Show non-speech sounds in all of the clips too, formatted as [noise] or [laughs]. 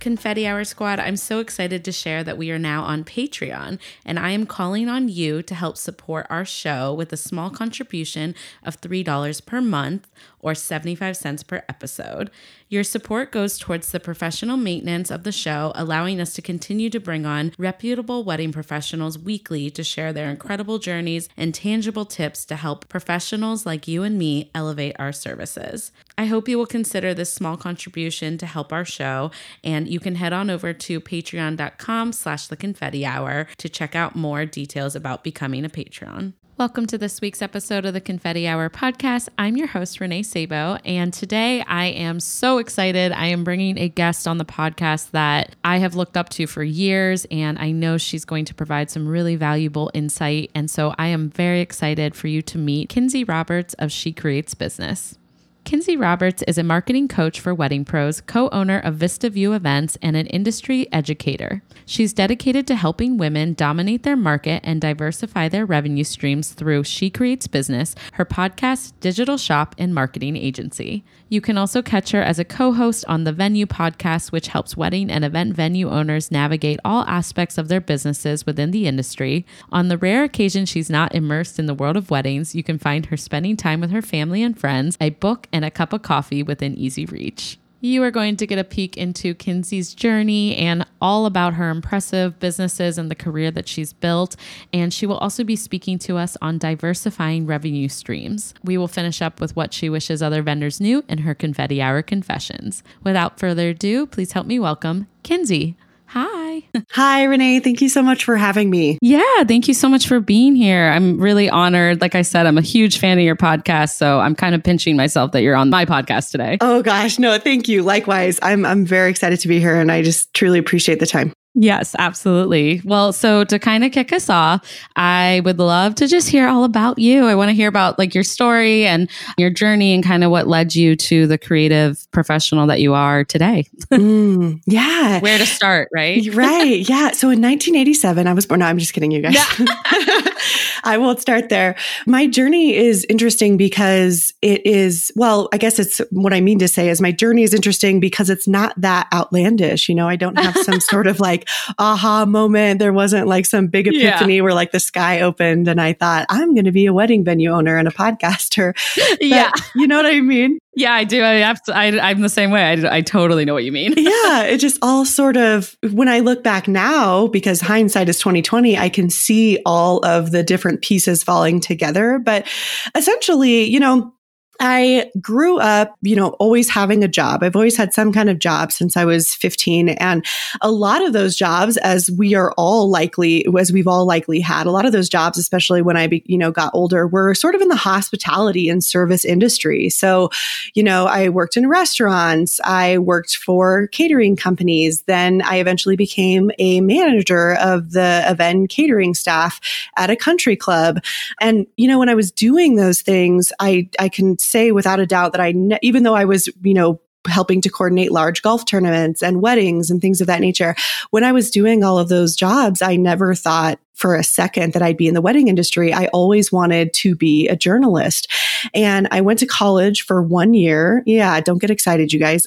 Confetti Hour Squad, I'm so excited to share that we are now on Patreon, and I am calling on you to help support our show with a small contribution of $3 per month or 75 cents per episode. Your support goes towards the professional maintenance of the show, allowing us to continue to bring on reputable wedding professionals weekly to share their incredible journeys and tangible tips to help professionals like you and me elevate our services. I hope you will consider this small contribution to help our show, and you can head on over to patreon.com slash the confetti hour to check out more details about becoming a Patreon. Welcome to this week's episode of the Confetti Hour podcast. I'm your host, Renee Sabo, and today I am so excited. I am bringing a guest on the podcast that I have looked up to for years, and I know she's going to provide some really valuable insight. And so I am very excited for you to meet Kinsey Roberts of She Creates Business. Kinsey Roberts is a marketing coach for wedding pros, co owner of Vista View Events, and an industry educator. She's dedicated to helping women dominate their market and diversify their revenue streams through She Creates Business, her podcast, digital shop, and marketing agency. You can also catch her as a co host on the Venue podcast, which helps wedding and event venue owners navigate all aspects of their businesses within the industry. On the rare occasion she's not immersed in the world of weddings, you can find her spending time with her family and friends, a book, and a cup of coffee within easy reach. You are going to get a peek into Kinsey's journey and all about her impressive businesses and the career that she's built. And she will also be speaking to us on diversifying revenue streams. We will finish up with what she wishes other vendors knew in her confetti hour confessions. Without further ado, please help me welcome Kinsey. Hi. Hi, Renee. Thank you so much for having me. Yeah, thank you so much for being here. I'm really honored. Like I said, I'm a huge fan of your podcast, so I'm kind of pinching myself that you're on my podcast today. Oh gosh, no, thank you. Likewise. I'm I'm very excited to be here and I just truly appreciate the time. Yes, absolutely. Well, so to kind of kick us off, I would love to just hear all about you. I want to hear about like your story and your journey and kind of what led you to the creative professional that you are today. [laughs] Mm, yeah. Where to start, right? right. Yeah. So in 1987, I was born. No, I'm just kidding, you guys. Yeah. [laughs] [laughs] I won't start there. My journey is interesting because it is, well, I guess it's what I mean to say is my journey is interesting because it's not that outlandish. You know, I don't have some sort of like aha moment. There wasn't like some big epiphany yeah. where like the sky opened and I thought, I'm going to be a wedding venue owner and a podcaster. [laughs] But, yeah. You know what I mean? Yeah, I do. I, I, am the same way. I, I totally know what you mean. [laughs] yeah, it just all sort of, when I look back now, because hindsight is 2020, I can see all of the different pieces falling together. But essentially, you know, I grew up, you know, always having a job. I've always had some kind of job since I was 15. And a lot of those jobs, as we are all likely, as we've all likely had, a lot of those jobs, especially when I, you know, got older, were sort of in the hospitality and service industry. So, you know, I worked in restaurants, I worked for catering companies. Then I eventually became a manager of the event catering staff at a country club. And, you know, when I was doing those things, I, I can say without a doubt that I, ne- even though I was, you know, helping to coordinate large golf tournaments and weddings and things of that nature. When I was doing all of those jobs, I never thought for a second that I'd be in the wedding industry. I always wanted to be a journalist. And I went to college for one year. Yeah, don't get excited, you guys.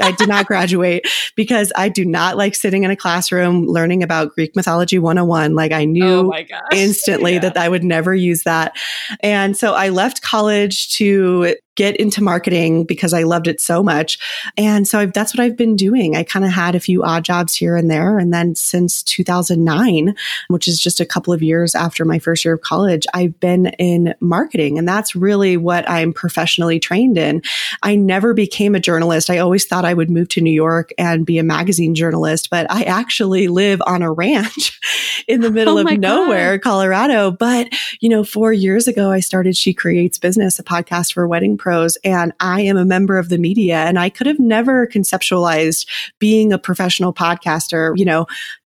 I did not [laughs] graduate because I do not like sitting in a classroom learning about Greek mythology 101. Like I knew oh instantly yeah. that I would never use that. And so I left college to get into marketing because I loved it so much. And so I've, that's what I've been doing. I kind of had a few odd jobs here and there. And then since 2009, which is just a couple of years after my first year of college, I've been in marketing. And that's really what I'm professionally trained in. I never became a journalist. I always thought I would move to New York and be a magazine journalist, but I actually live on a ranch [laughs] in the middle oh of nowhere, God. Colorado. But, you know, four years ago, I started She Creates Business, a podcast for wedding pros, and I am a member of the media. And I could have never conceptualized being a professional podcaster, you know,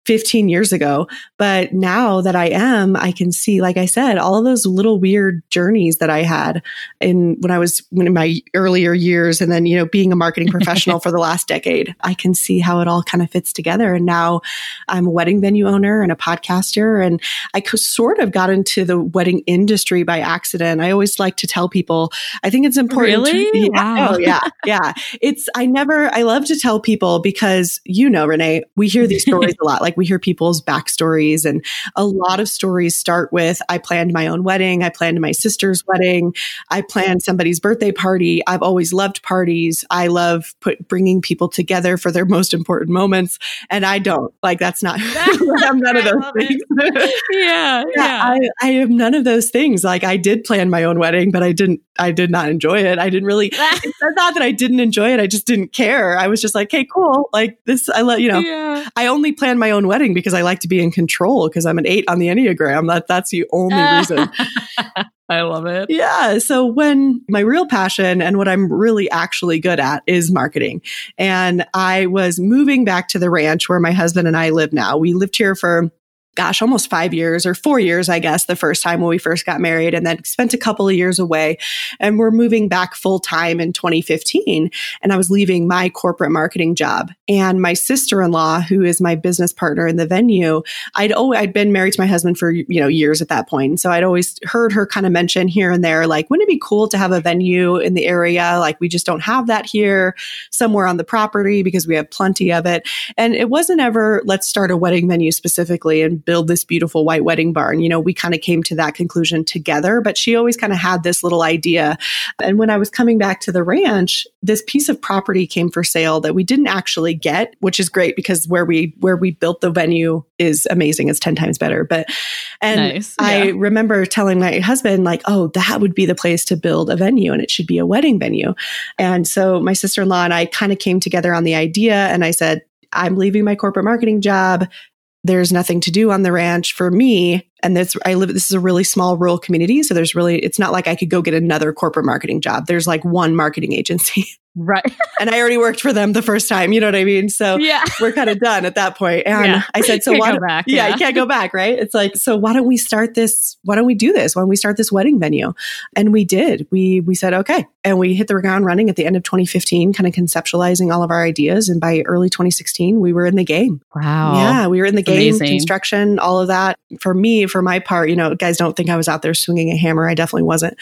15 years ago. But now that I am, I can see, like I said, all of those little weird journeys that I had in when I was in my earlier years. And then, you know, being a marketing professional [laughs] for the last decade, I can see how it all kind of fits together. And now I'm a wedding venue owner and a podcaster. And I sort of got into the wedding industry by accident. I always like to tell people, I think it's important. Really? To, yeah, wow. Oh, yeah. Yeah. It's, I never, I love to tell people because, you know, Renee, we hear these stories [laughs] a lot. Like we hear people's backstories. And a lot of stories start with I planned my own wedding, I planned my sister's wedding, I planned somebody's birthday party. I've always loved parties. I love put, bringing people together for their most important moments. And I don't like that's not, [laughs] [laughs] I'm none of those things. [laughs] yeah. Yeah. yeah. I, I am none of those things. Like I did plan my own wedding, but I didn't, I did not enjoy it. I didn't really, it's not that I didn't enjoy it. I just didn't care. I was just like, hey, cool. Like this, I let, you know, yeah. I only planned my own wedding because I like to be in control because I'm an eight on the Enneagram. That that's the only ah. reason. [laughs] I love it. Yeah. So when my real passion and what I'm really actually good at is marketing. And I was moving back to the ranch where my husband and I live now. We lived here for gosh, almost five years or four years, I guess, the first time when we first got married, and then spent a couple of years away. And we're moving back full time in 2015. And I was leaving my corporate marketing job. And my sister in law, who is my business partner in the venue, I'd always, I'd been married to my husband for, you know, years at that point. So I'd always heard her kind of mention here and there, like, wouldn't it be cool to have a venue in the area? Like, we just don't have that here somewhere on the property because we have plenty of it. And it wasn't ever, let's start a wedding venue specifically and build this beautiful white wedding barn. You know, we kind of came to that conclusion together, but she always kind of had this little idea. And when I was coming back to the ranch, this piece of property came for sale that we didn't actually get, which is great because where we where we built the venue is amazing. It's 10 times better. But and nice. yeah. I remember telling my husband like, "Oh, that would be the place to build a venue and it should be a wedding venue." And so my sister-in-law and I kind of came together on the idea and I said, I'm leaving my corporate marketing job there's nothing to do on the ranch for me. And this I live this is a really small rural community. So there's really it's not like I could go get another corporate marketing job. There's like one marketing agency [laughs] Right. [laughs] and I already worked for them the first time. You know what I mean? So yeah. [laughs] we're kind of done at that point. And yeah. I said, [laughs] so why? Back, yeah, yeah, you can't go back, right? It's like, so why don't we start this? Why don't we do this? Why don't we start this wedding venue? And we did. We we said okay, and we hit the ground running at the end of 2015, kind of conceptualizing all of our ideas. And by early 2016, we were in the game. Wow. Yeah, we were in the game, Amazing. construction, all of that. For me, for my part, you know, guys don't think I was out there swinging a hammer. I definitely wasn't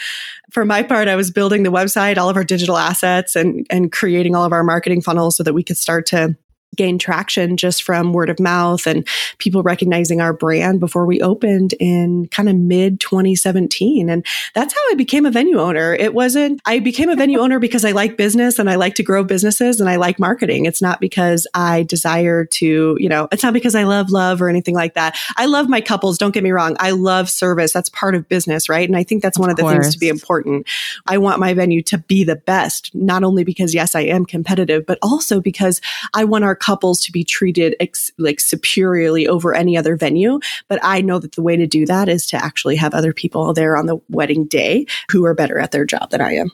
for my part, I was building the website, all of our digital assets and, and creating all of our marketing funnels so that we could start to gain traction just from word of mouth and people recognizing our brand before we opened in kind of mid 2017. And that's how I became a venue owner. It wasn't, I became a venue owner because I like business and I like to grow businesses and I like marketing. It's not because I desire to, you know, it's not because I love love or anything like that. I love my couples. Don't get me wrong. I love service. That's part of business, right? And I think that's one of the things to be important. I want my venue to be the best, not only because yes, I am competitive, but also because I want our couples to be treated ex- like superiorly over any other venue. But I know that the way to do that is to actually have other people there on the wedding day who are better at their job than I am.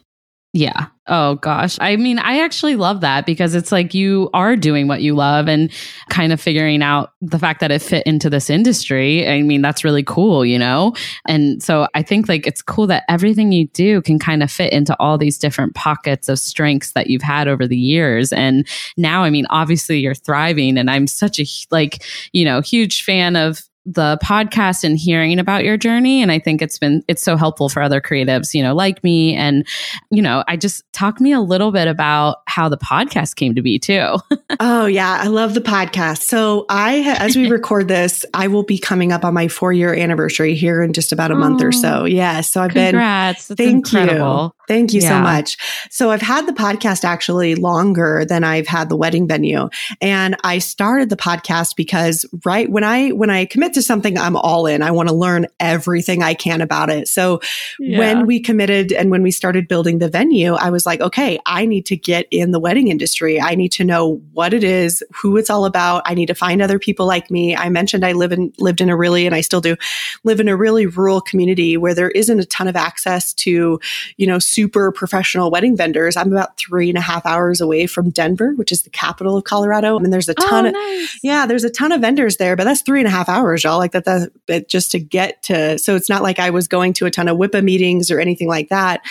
Yeah. Oh gosh. I mean, I actually love that because it's like you are doing what you love and kind of figuring out the fact that it fit into this industry. I mean, that's really cool, you know? And so I think like it's cool that everything you do can kind of fit into all these different pockets of strengths that you've had over the years. And now, I mean, obviously you're thriving and I'm such a like, you know, huge fan of the podcast and hearing about your journey. And i think it's been it's so helpful for other creatives you know like me. And you know i just talk me a little bit about how the podcast came to be too. [laughs] Oh yeah. I love the podcast. So i as we [laughs] record this i will be coming up on my four year anniversary here in just about a oh, month or oh, so. Yeah. So i've congrats. been That's thank incredible. you Thank you yeah. so much. So I've had the podcast actually longer than I've had the wedding venue. And I started the podcast because right when I when I commit to something, I'm all in. I want to learn everything I can about it. So yeah. when we committed and when we started building the venue, I was like, okay, I need to get in the wedding industry. I need to know what it is, who it's all about. I need to find other people like me. I mentioned I live in lived in a really and I still do live in a really rural community where there isn't a ton of access to, you know, super professional wedding vendors. I'm about three and a half hours away from Denver, which is the capital of Colorado. And there's a oh, ton oh, of, yeah, there's a ton of vendors there, but that's three and a half hours, y'all. Like that, that just to get to, so it's not like I was going to a ton of WIPA meetings or anything like that.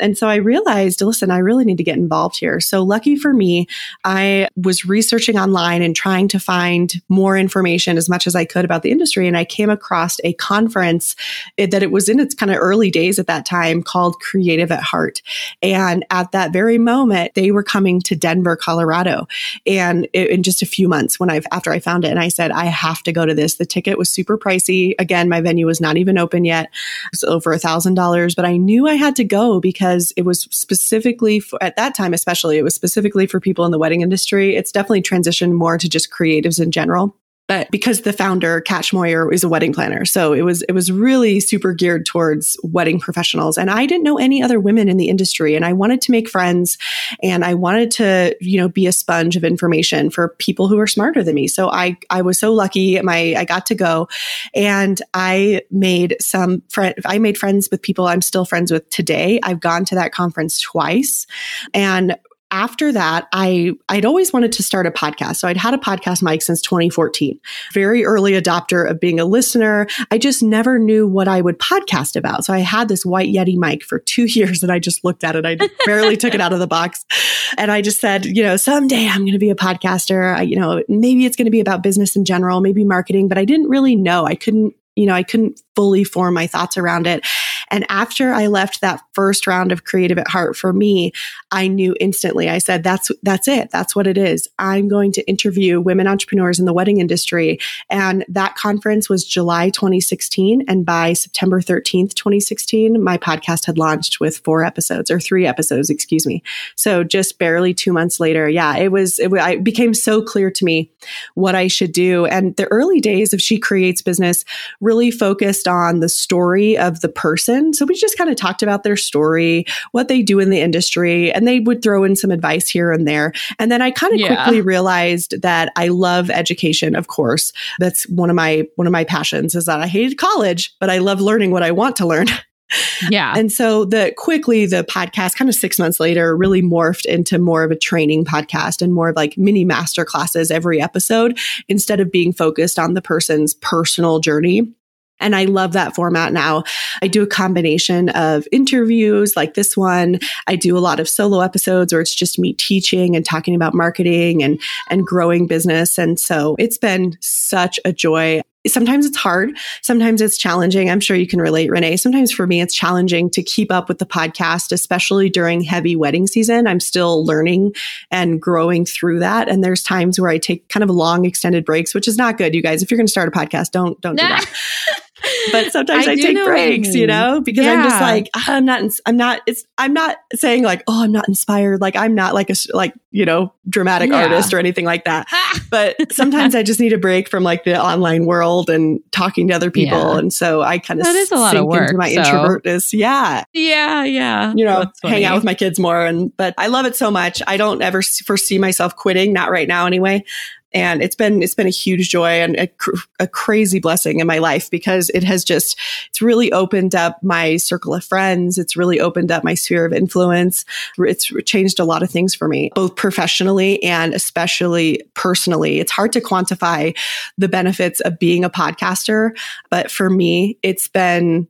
And so I realized, listen, I really need to get involved here. So lucky for me, I was researching online and trying to find more information as much as I could about the industry. And I came across a conference eh, that it was in its kind of early days at that time called Creative at Heart. And at that very moment, they were coming to Denver, Colorado. And in just a few months when I've, after I found it, and I said, I have to go to this. The ticket was super pricey. Again, my venue was not even open yet. It was over a thousand dollars, but I knew I had to go because it was specifically for, at that time, especially, it was specifically for people in the wedding industry. It's definitely transitioned more to just creatives in general but because the founder Kat Schmoyer is a wedding planner. So it was it was really super geared towards wedding professionals. And i didn't know any other women in the industry. And i wanted to make friends. And i wanted to you know be a sponge of information for people who are smarter than me. So i i was so lucky. My i got to go. And i made some friend i made friends with people i'm still friends with today. I've gone to that conference twice. And after that, I I'd always wanted to start a podcast. So I'd had a podcast mic since 2014. Very early adopter of being a listener. I just never knew what I would podcast about. So I had this white Yeti mic for 2 [laughs] years and I just looked at it. I barely took it out of the box. And I just said, you know, someday I'm going to be a podcaster. I, you know, maybe it's going to be about business in general, maybe marketing, but I didn't really know. I couldn't you know, I couldn't fully form my thoughts around it. And after I left that first round of creative at heart for me, I knew instantly. I said, that's, that's it. That's what it is. I'm going to interview women entrepreneurs in the wedding industry. And that conference was July 2016. And by September 13th, 2016, my podcast had launched with four episodes or three episodes, excuse me. So just barely two months later. Yeah, it was, it, it became so clear to me what I should do. And the early days of She Creates business really focused on the story of the person. So we just kind of talked about their story, what they do in the industry, and they would throw in some advice here and there. And then I kind of yeah. quickly realized that I love education, of course. That's one of my one of my passions is that I hated college, but I love learning what I want to learn. [laughs] Yeah. and so the quickly the podcast kind of 6 months later really morphed into more of a training podcast and more of like mini master classes every episode instead of being focused on the person's personal journey. And I love that format now. I do a combination of interviews like this one. I do a lot of solo episodes where it's just me teaching and talking about marketing and, and growing business. And so it's been such a joy sometimes it's hard. Sometimes it's challenging. I'm sure you can relate, Renee. Sometimes for me, it's challenging to keep up with the podcast, especially during heavy wedding season. I'm still learning and growing through that. And there's times where I take kind of long extended breaks, which is not good. You guys, if you're going to start a podcast, don't, don't do that. [laughs] but [laughs] sometimes I, I take breaks, you, you, know, because yeah. I'm just like, ah, I'm not, I'm not, it's, I'm not saying like, oh, I'm not inspired. Like I'm not like a, like, you know, dramatic yeah. artist or anything like that. [laughs] but sometimes I just need a break from like the online world and talking to other people. Yeah. And so I kind of that is a lot of work, into my so. introvertness. Yeah. Yeah. Yeah. You know, hang out with my kids more. And, but I love it so much. I don't ever foresee myself quitting, not right now anyway and it's been it's been a huge joy and a, a, crazy blessing in my life because it has just it's really opened up my circle of friends. It's really opened up my sphere of influence. It's changed a lot of things for me both professionally and especially personally. It's hard to quantify the benefits of being a podcaster but for me it's been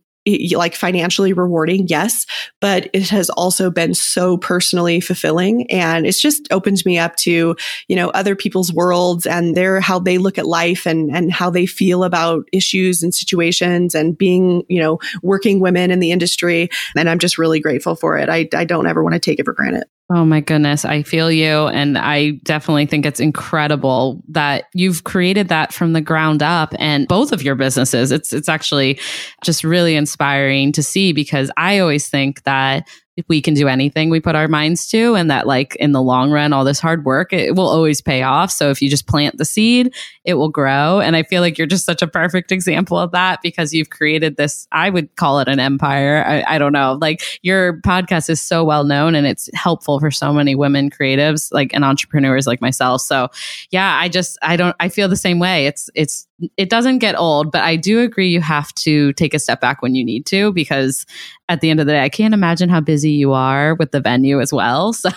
like financially rewarding, yes, but it has also been so personally fulfilling. And it's just opened me up to, you know, other people's worlds and their, how they look at life and, and how they feel about issues and situations and being, you know, working women in the industry. And I'm just really grateful for it. I, I don't ever want to take it for granted. Oh my goodness, I feel you. And I definitely think it's incredible that you've created that from the ground up and both of your businesses. It's it's actually just really inspiring to see because I always think that we can do anything we put our minds to and that like in the long run all this hard work it will always pay off. So if you just plant the seed it will grow. And i feel like you're just such a perfect example of that because you've created this i would call it an empire. I, I don't know. Like your podcast is so well known and it's helpful for so many women creatives like and entrepreneurs like myself. So yeah i just i don't i feel the same way. It's it's it doesn't get old, but I do agree you have to take a step back when you need to because at the end of the day, I can't imagine how busy you are with the venue as well. [laughs] So,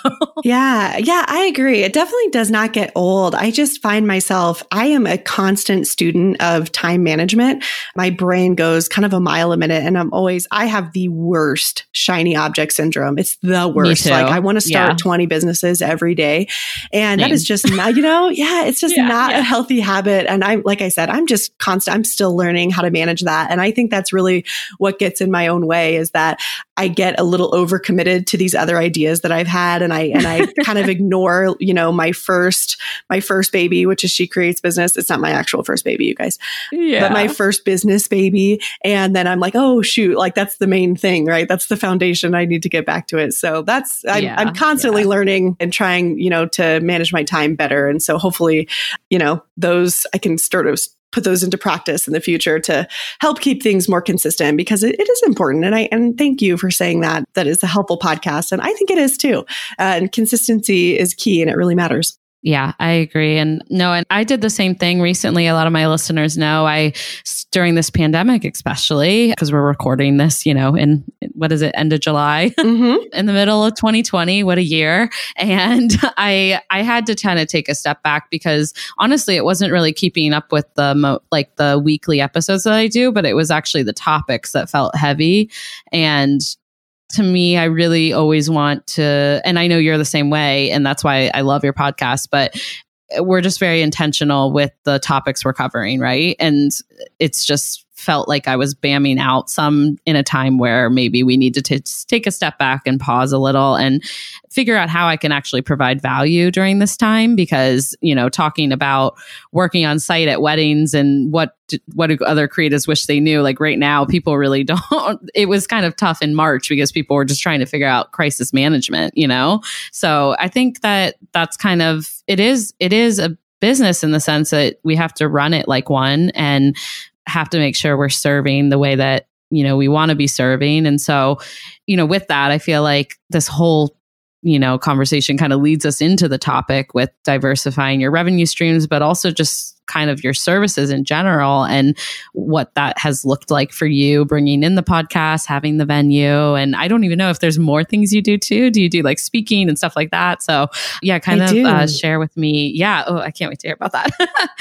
yeah, yeah, I agree. It definitely does not get old. I just find myself, I am a constant student of time management. My brain goes kind of a mile a minute, and I'm always, I have the worst shiny object syndrome. It's the worst. Like, I want to start yeah. 20 businesses every day. And Same. that is just not, you know, yeah, it's [laughs] just yeah, not yeah. a healthy habit. And I'm, like I said, I'm just constant, I'm still learning how to manage that. And I think that's really what gets in my own way is that I get a little overcommitted to these other ideas that I've had and I and I [laughs] kind of ignore, you know, my first my first baby, which is she creates business. It's not my actual first baby, you guys. Yeah. But my first business baby. And then I'm like, oh shoot, like that's the main thing, right? That's the foundation. I need to get back to it. So that's I'm, yeah, I'm constantly yeah. learning and trying, you know, to manage my time better. And so hopefully, you know, those I can sort of put those into practice in the future to help keep things more consistent because it, it is important. And I and thank you for saying that. That is a helpful podcast, and I think it is too. Uh, and consistency is key, and it really matters. Yeah, I agree. And no, and I did the same thing recently. A lot of my listeners know I, during this pandemic, especially because we're recording this, you know, in what is it, end of July, [laughs] mm-hmm. in the middle of 2020. What a year. And [laughs] I, I had to kind of take a step back because honestly, it wasn't really keeping up with the, mo- like the weekly episodes that I do, but it was actually the topics that felt heavy. And to me, I really always want to, and I know you're the same way, and that's why I love your podcast, but we're just very intentional with the topics we're covering, right? And it's just felt like I was bamming out some in a time where maybe we need to t- take a step back and pause a little and figure out how I can actually provide value during this time because, you know, talking about working on site at weddings and what what do other creatives wish they knew like right now people really [laughs] don't it was kind of tough in March because people were just trying to figure out crisis management, you know. So, I think that that's kind of it is it is a business in the sense that we have to run it like one and have to make sure we're serving the way that you know we want to be serving. And so you know with that i feel like this whole you know conversation kind of leads us into the topic with diversifying your revenue streams but also just kind of your services in general and what that has looked like for you bringing in the podcast, having the venue. And I don't even know if there's more things you do too. Do you do like speaking and stuff like that? So, yeah, kind I of uh, share with me. Yeah. Oh, I can't wait to hear about that.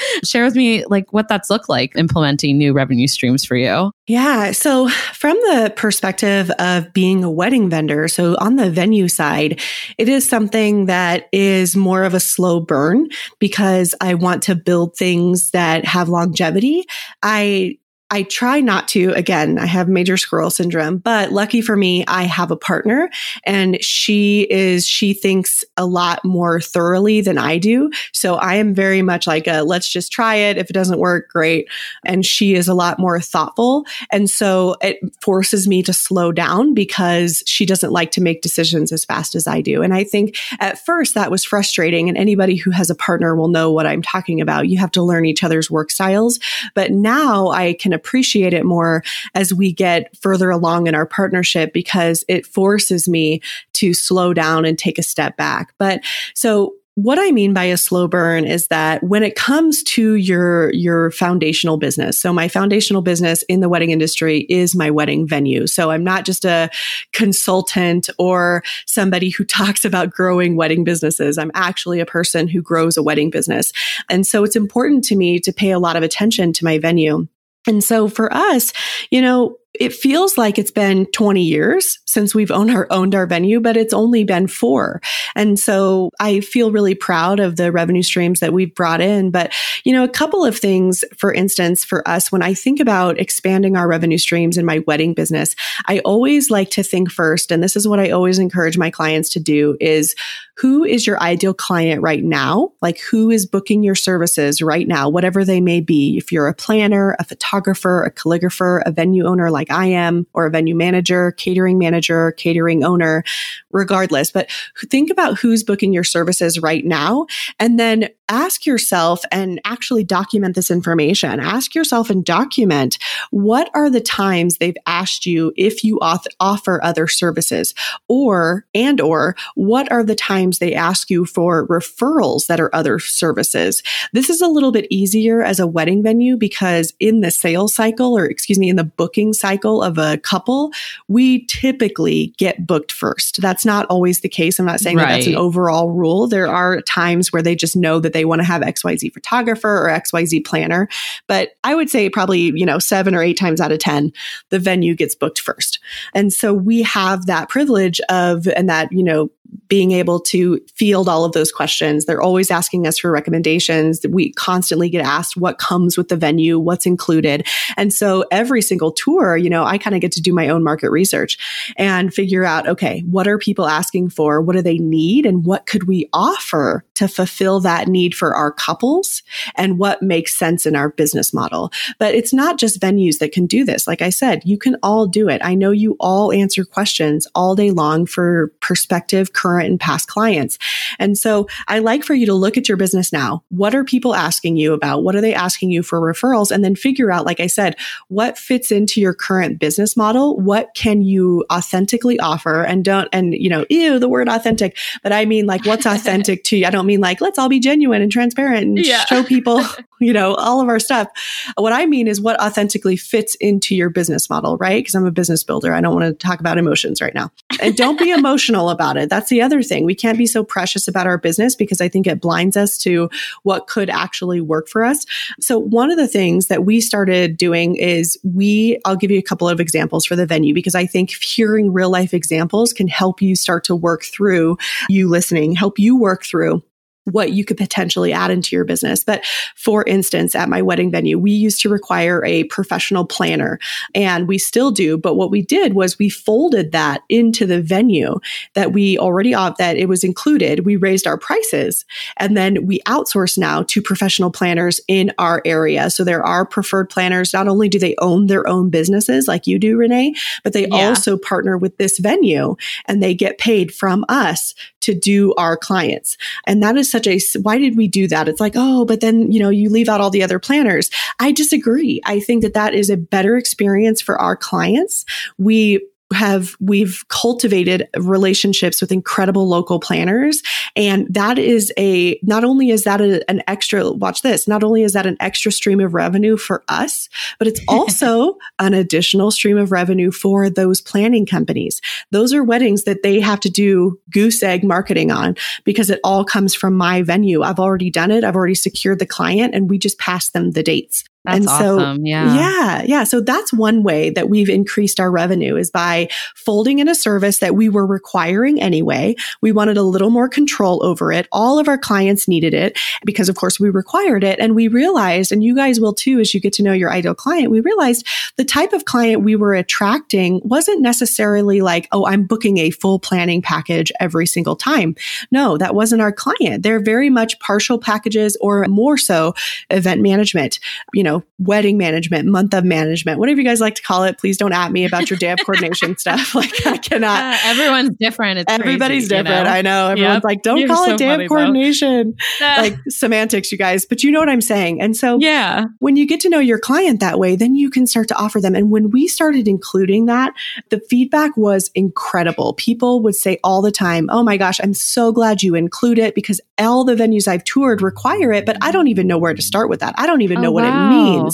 [laughs] share with me like what that's looked like implementing new revenue streams for you. Yeah. So, from the perspective of being a wedding vendor, so on the venue side, it is something that is more of a slow burn because I want to build things things that have longevity. I I try not to. Again, I have major squirrel syndrome, but lucky for me, I have a partner and she is, she thinks a lot more thoroughly than I do. So I am very much like a let's just try it. If it doesn't work, great. And she is a lot more thoughtful. And so it forces me to slow down because she doesn't like to make decisions as fast as I do. And I think at first that was frustrating. And anybody who has a partner will know what I'm talking about. You have to learn each other's work styles. But now I can appreciate it more as we get further along in our partnership because it forces me to slow down and take a step back. But so what I mean by a slow burn is that when it comes to your your foundational business. So my foundational business in the wedding industry is my wedding venue. So I'm not just a consultant or somebody who [laughs] talks about growing wedding businesses. I'm actually a person who grows a wedding business. And so it's important to me to pay a lot of attention to my venue. And so for us, you know, it feels like it's been 20 years since we've owned our owned our venue, but it's only been four. And so I feel really proud of the revenue streams that we've brought in. But, you know, a couple of things, for instance, for us, when I think about expanding our revenue streams in my wedding business, I always like to think first, and this is what I always encourage my clients to do is who is your ideal client right now? Like who is booking your services right now, whatever they may be. If you're a planner, a photographer, a calligrapher, a venue owner like I am, or a venue manager, catering manager, catering owner, regardless. But think about who's booking your services right now. And then ask yourself and actually document this information. Ask yourself and document what are the times they've asked you if you auth- offer other services or and or what are the times they ask you for referrals that are other services. This is a little bit easier as a wedding venue because in the sales cycle or excuse me in the booking cycle of a couple, we typically get booked first. That's not always the case. I'm not saying right. that that's an overall rule. There are times where they just know that they want to have XYZ photographer or XYZ planner. But I would say probably, you know, seven or eight times out of 10, the venue gets booked first. And so we have that privilege of, and that, you know, being able to field all of those questions. They're always asking us for recommendations. We constantly get asked what comes with the venue, what's included. And so every single tour, you know, I kind of get to do my own market research and figure out, okay, what are people asking for? What do they need? And what could we offer to fulfill that need for our couples? And what makes sense in our business model? But it's not just venues that can do this. Like I said, you can all do it. I know you all answer questions all day long for prospective, current and past clients. And so I like for you to look at your business now. What are people asking you about? What are they asking you for referrals? And then figure out, like I said, what fits into your current business model? What can you authentically offer? And don't, and you know, ew, the word authentic, but I mean like what's [laughs] authentic to you. I don't mean like, let's all be genuine and transparent and yeah. show people, [laughs] you know, all of our stuff. What I mean is what authentically fits into your business model, right? Because I'm a business builder. I don't want to talk about emotions right now. And don't be [laughs] emotional about it. That's the other thing. We can't be so precious about our business because I think it blinds us to what could actually work for us. So one of the things that we started doing is we, I'll give you a couple of examples for the venue because I think hearing real life examples can help you start to work through you listening, help you work through what you could potentially add into your business. But for instance, at my wedding venue, we used to require a professional planner and we still do. But what we did was we folded that into the venue that we already, uh, that it was included. We raised our prices and then we outsource now to professional planners in our area. So there are preferred planners. Not only do they own their own businesses like you do, Renee, but they yeah. also partner with this venue and they get paid from us to do our clients. And that is such a, why did we do that? It's like, oh, but then, you know, you leave out all the other planners. I disagree. I think that that is a better experience for our clients. We have we've cultivated relationships with incredible local planners. And that is a not only is that a, an extra watch this not only is that an extra stream of revenue for us but it's [laughs] also an additional stream of revenue for those planning companies. Those are weddings that they have to do goose egg marketing on because it all comes from my venue. I've already done it. I've already secured the client and we just pass them the dates that's and so, awesome. Yeah. Yeah. Yeah. So that's one way that we've increased our revenue is by folding in a service that we were requiring anyway. We wanted a little more control over it. All of our clients needed it because of course we required it. And we realized, and you guys will too, as you get to know your ideal client, we realized the type of client we were attracting wasn't necessarily like, oh, I'm booking a full planning package every single time. No, that wasn't our client. They're very much partial packages or more so event management, you know, know, wedding management, month of management, whatever you guys like to call it. Please don't at me about your day of coordination [laughs] stuff. [laughs] Like I cannot. Uh, everyone's different. It's Everybody's crazy, different. You know? I know. Everyone's yep. like, don't You're call so it day funny, of coordination. [laughs] like semantics, you guys. But you know what I'm saying. And so yeah, when you get to know your client that way, then you can start to offer them. And when we started including that, the feedback was incredible. People would say all the time, Oh my gosh, I'm so glad you include it because all the venues I've toured require it, but I don't even know where to start with that. I don't even oh, know what wow. it means. Oh,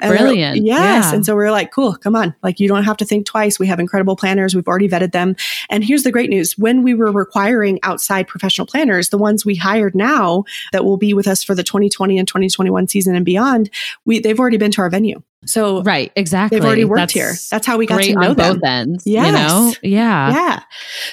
and Brilliant. Yes. Yeah. And so we are like, cool, come on. Like you don't have to think twice. We have incredible planners. We've already vetted them. And here's the great news. When we were requiring outside professional planners, the ones we hired now that will be with us for the 2020 and 2021 season and beyond, we they've already been to our venue. So right, exactly. They've already worked That's here. That's how we got to know them. both ends. Yes. You know? Yeah. Yeah.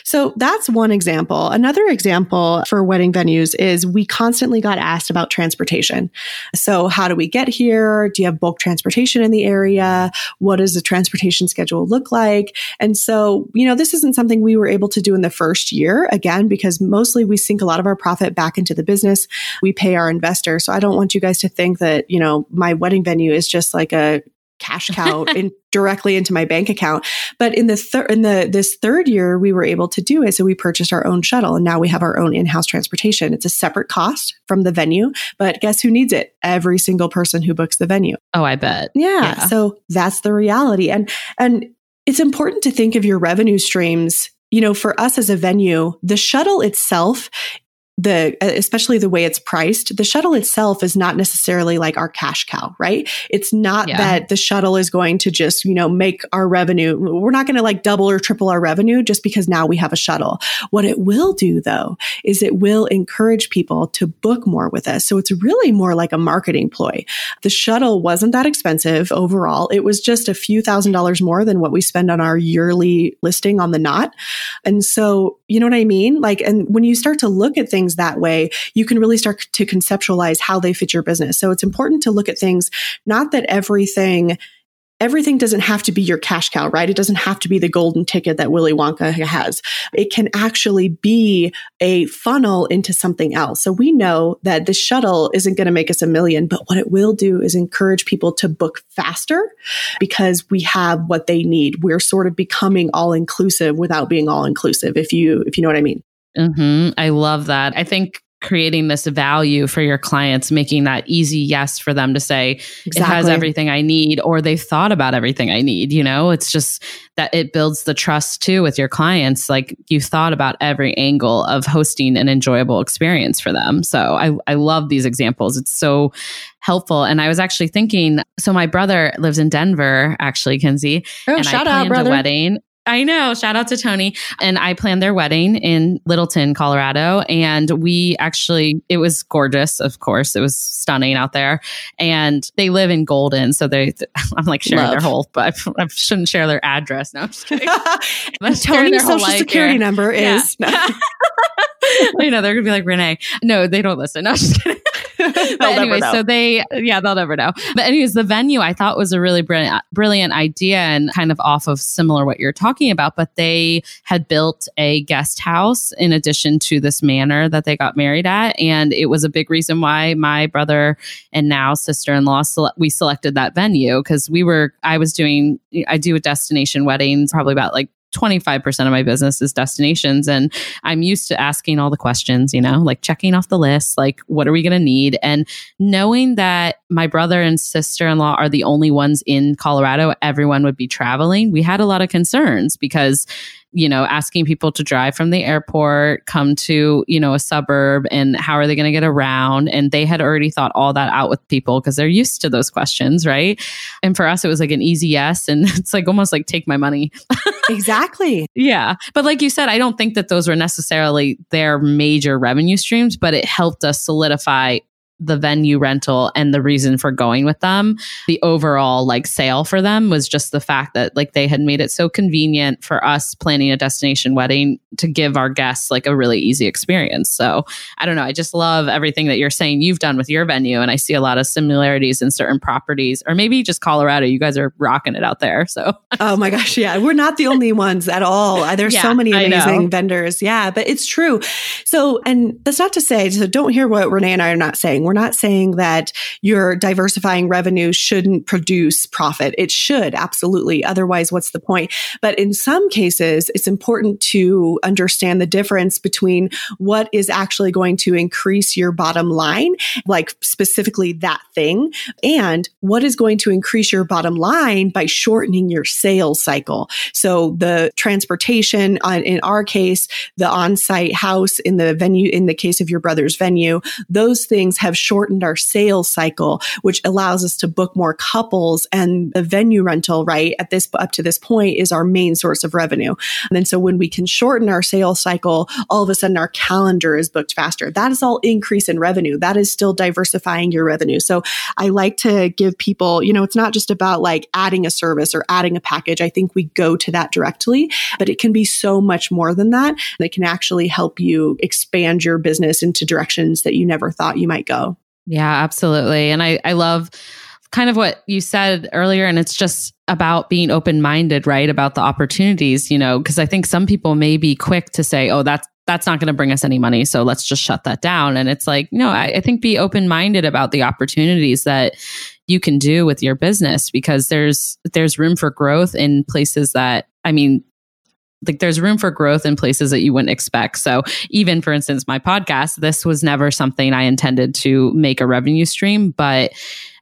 So that's one example. Another example for wedding venues is we constantly got asked about transportation. So how do we get here? Do you have bulk transportation in the area? What does the transportation schedule look like? And so, you know, this isn't something we were able to do in the first year again, because mostly we sink a lot of our profit back into the business. We pay our investors. So I don't want you guys to think that, you know, my wedding venue is just like a cash cow in, directly into my bank account. But in the third, in the this third year, we were able to do it. So we purchased our own shuttle, and now we have our own in-house transportation. It's a separate cost from the venue, but guess who needs it? Every single person who books the venue. Oh, I bet. Yeah. yeah. So that's the reality, and and it's important to think of your revenue streams you know, for us as a venue, the shuttle itself the uh, especially the way it's priced the shuttle itself is not necessarily like our cash cow right? It's not yeah. that the shuttle is going to just you know make our revenue we're not going to like double or triple our revenue just because now we have a shuttle. What it will do though is it will encourage people to book more with us. So it's really more like a marketing ploy. The shuttle wasn't that expensive overall. It was just a few thousand dollars more than what we spend on our yearly listing on the knot. And so you know what i mean? Like and when you start to look at things things that way, you can really start to conceptualize how they fit your business. So it's important to look at things, not that everything everything doesn't have to be your cash cow, right? It doesn't have to be the golden ticket that Willy Wonka has. It can actually be a funnel into something else. So we know that the shuttle isn't going to make us a million, but what it will do is encourage people to book faster because we have what they need. We're sort of becoming all inclusive without being all inclusive, if you, if you know what I mean. Mm-hmm. I love that. I think creating this value for your clients, making that easy yes for them to say, exactly. it has everything I need, or they've thought about everything I need. You know, it's just that it builds the trust too with your clients. Like you thought about every angle of hosting an enjoyable experience for them. So I, I love these examples. It's so helpful. And I was actually thinking, so my brother lives in Denver, actually, Kinsey. Oh, and shout I out, brother. a wedding. I know. Shout out to Tony. And I planned their wedding in Littleton, Colorado. And we actually, it was gorgeous, of course. It was stunning out there. And they live in Golden. So they, [laughs] I'm like sharing Love. their whole, but I, I, shouldn't share their address. No, I'm just kidding. [laughs] Tony's social security here. number is. [laughs] Yeah. you know, they're going to be like, Renee. No, they don't listen. No, I'm just kidding. But anyway, so they, yeah, they'll never know. But anyways, the venue I thought was a really brilliant, brilliant idea and kind of off of similar what you're talking about. But they had built a guest house in addition to this manor that they got married at, and it was a big reason why my brother and now sister-in-law sele- we selected that venue because we were I was doing I do a destination weddings probably about like 25% of my business is destinations. And I'm used to asking all the questions, you know, like checking off the list, like, what are we going to need? And knowing that my brother and sister in law are the only ones in Colorado, everyone would be traveling. We had a lot of concerns because you know, asking people to drive from the airport, come to, you know, a suburb and how are they going to get around? And they had already thought all that out with people because they're used to those questions, right? And for us, it was like an easy yes. And [laughs] it's like almost like take my money. [laughs] exactly. Yeah. But like you said, I don't think that those were necessarily their major revenue streams, but it helped us solidify the venue rental and the reason for going with them the overall like sale for them was just the fact that like they had made it so convenient for us planning a destination wedding to give our guests like a really easy experience. So i don't know i just love everything that you're saying you've done with your venue and i see a lot of similarities in certain properties or maybe just colorado you guys are rocking it out there so. [laughs] Oh my gosh yeah we're not the only ones at all. Uh, there's yeah, so many amazing vendors yeah but it's true. So and that's not to say so don't hear what renee and i are not saying we're not saying that your diversifying revenue shouldn't produce profit. It should, absolutely. Otherwise, what's the point? But in some cases, it's important to understand the difference between what is actually going to increase your bottom line, like specifically that thing, and what is going to increase your bottom line by shortening your sales cycle. So the transportation, uh, in our case, the on-site house in the venue, in the case of your brother's venue, those things have shortened our sales cycle, which allows us to book more couples. And the venue rental, right, at this up to this point is our main source of revenue. And then so when we can shorten our sales cycle, all of a sudden our calendar is booked faster. That is all increase in revenue. That is still diversifying your revenue. So I like to give people, you know, it's not just about like adding a service or adding a package. I think we go to that directly, but it can be so much more than that. And it can actually help you expand your business into directions that you never thought you might go. Yeah, absolutely. And I, I love kind of what you said earlier. And it's just about being open minded, right? About the opportunities, you know, because I think some people may be quick to say, oh, that's that's not going to bring us any money. So let's just shut that down. And it's like, no, I, I think be open minded about the opportunities that you can do with your business because there's there's room for growth in places that I mean like there's room for growth in places that you wouldn't expect. So even for instance my podcast this was never something I intended to make a revenue stream but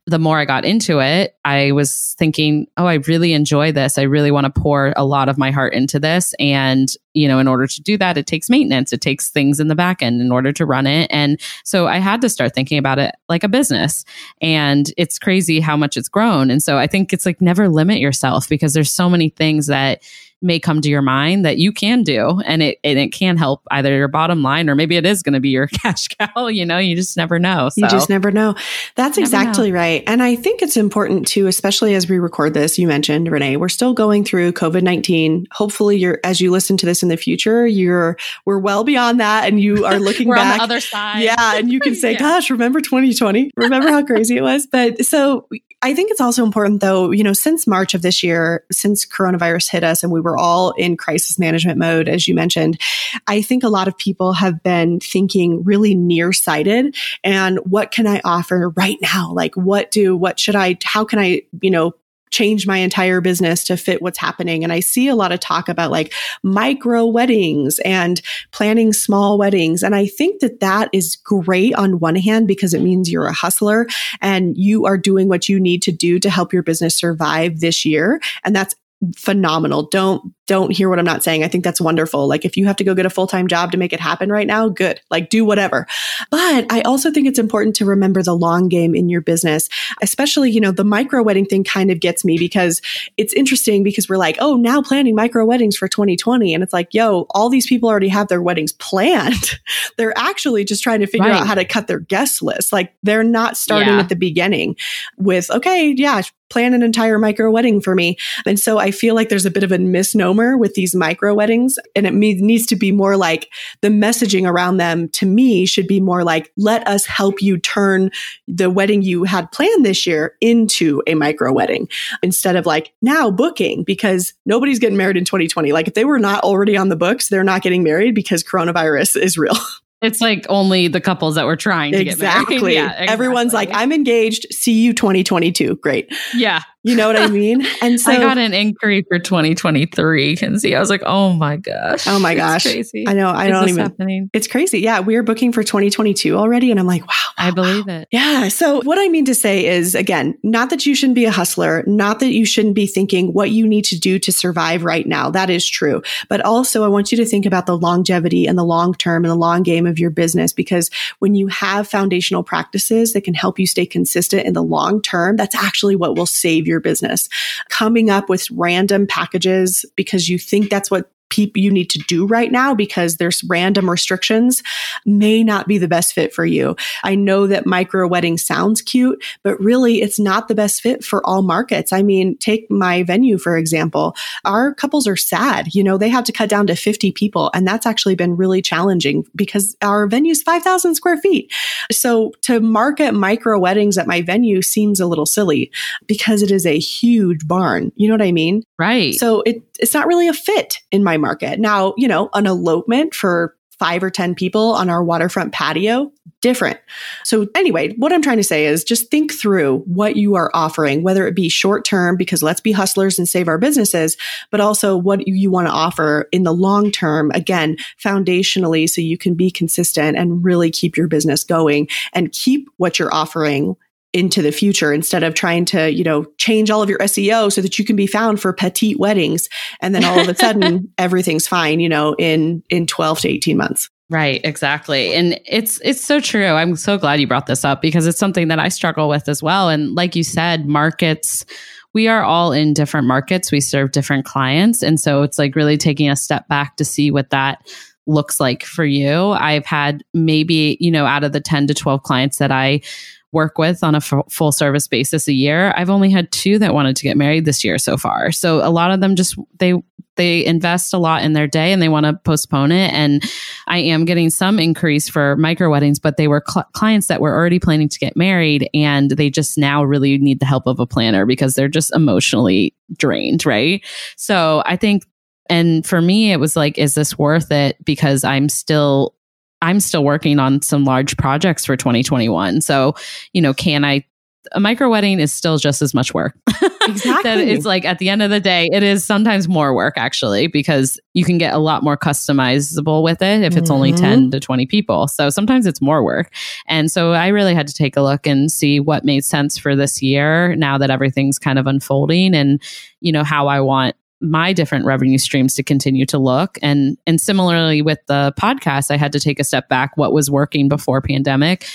the more I got into it, I was thinking, oh, I really enjoy this. I really want to pour a lot of my heart into this. And, you know, in order to do that, it takes maintenance. It takes things in the back end in order to run it. And so I had to start thinking about it like a business. And it's crazy how much it's grown. And so I think it's like never limit yourself because there's so many things that may come to your mind that you can do and it and it can help either your bottom line or maybe it is going to be your [laughs] cash cow you know you just never know so. you just never know that's never exactly know. right and i think it's important too especially as we record this you mentioned renee we're still going through covid-19 hopefully you're as you listen to this in the future you're we're well beyond that and you are [laughs] looking back on the other side yeah and you can [laughs] say yeah. gosh remember 2020 remember how crazy it was but so I think it's also important though, you know, since March of this year, since coronavirus hit us and we were all in crisis management mode, as you mentioned, I think a lot of people have been thinking really nearsighted and what can I offer right now? Like what do, what should I, how can I, you know, change my entire business to fit what's happening. And I see a lot of talk about like micro weddings and planning small weddings. And I think that that is great on one hand because it means you're a hustler and you are doing what you need to do to help your business survive this year. And that's phenomenal. Don't don't hear what I'm not saying. I think that's wonderful. Like if you have to go get a full-time job to make it happen right now, good. Like do whatever. But I also think it's important to remember the long game in your business, especially, you know, the micro wedding thing kind of gets me because it's interesting because we're like, "Oh, now planning micro weddings for 2020." And it's like, "Yo, all these people already have their weddings planned. [laughs] they're actually just trying to figure right. out how to cut their guest list. Like they're not starting yeah. at the beginning with, "Okay, yeah, plan an entire micro wedding for me." And so I feel like there's a bit of a misnomer with these micro weddings. And it needs to be more like the messaging around them to me should be more like, let us help you turn the wedding you had planned this year into a micro wedding instead of like now booking because nobody's getting married in 2020. Like if they were not already on the books, they're not getting married because coronavirus is real. [laughs] It's like only the couples that were trying to exactly. get married. [laughs] yeah, exactly. Everyone's like, I'm engaged. See you 2022. Great. Yeah. You know what I mean? [laughs] And so I got an inquiry for 2023. And see, I was like, oh my gosh. Oh my [laughs] gosh. crazy. I know. I Is don't even. Happening? It's crazy. Yeah. We are booking for 2022 already. And I'm like, wow. wow I believe wow. it. Yeah. So what I mean to say is again, not that you shouldn't be a hustler, not that you shouldn't be thinking what you need to do to survive right now. That is true. But also I want you to think about the longevity and the long term and the long game of your business because when you have foundational practices that can help you stay consistent in the long term, that's actually what will save your business. Coming up with random packages because you think that's what people you need to do right now because there's random restrictions may not be the best fit for you. I know that micro wedding sounds cute, but really it's not the best fit for all markets. I mean, take my venue, for example. Our couples are sad. You know, they have to cut down to 50 people. And that's actually been really challenging because our venue is 5,000 square feet. So to market micro weddings at my venue seems a little silly because it is a huge barn. You know what I mean? Right. So it, it's not really a fit in my market. Now, you know, an elopement for five or 10 people on our waterfront patio, different. So, anyway, what I'm trying to say is just think through what you are offering, whether it be short term, because let's be hustlers and save our businesses, but also what you want to offer in the long term, again, foundationally, so you can be consistent and really keep your business going and keep what you're offering into the future instead of trying to, you know, change all of your SEO so that you can be found for petite weddings. And then all of a [laughs] sudden everything's fine, you know, in, in 12 to 18 months. Right, exactly. And it's it's so true. I'm so glad you brought this up because it's something that I struggle with as well. And like you said, markets we are all in different markets. We serve different clients. And so it's like really taking a step back to see what that looks like for you. I've had maybe, you know, out of the 10 to 12 clients that I work with on a f- full service basis a year, I've only had two that wanted to get married this year so far. So a lot of them just they they invest a lot in their day and they want to postpone it. And I am getting some increase for micro weddings, but they were cl- clients that were already planning to get married and they just now really need the help of a planner because they're just emotionally drained, right? So I think And for me, it was like, is this worth it? Because I'm still I'm still working on some large projects for 2021. So, you know, can I a micro wedding is still just as much work. [laughs] Exactly. that it's like at the end of the day, it is sometimes more work actually because you can get a lot more customizable with it if it's mm-hmm. only 10 to 20 people. So sometimes it's more work. And so I really had to take a look and see what made sense for this year now that everything's kind of unfolding and, you know, how I want my different revenue streams to continue to look. And and similarly with the podcast i had to take a step back what was working before pandemic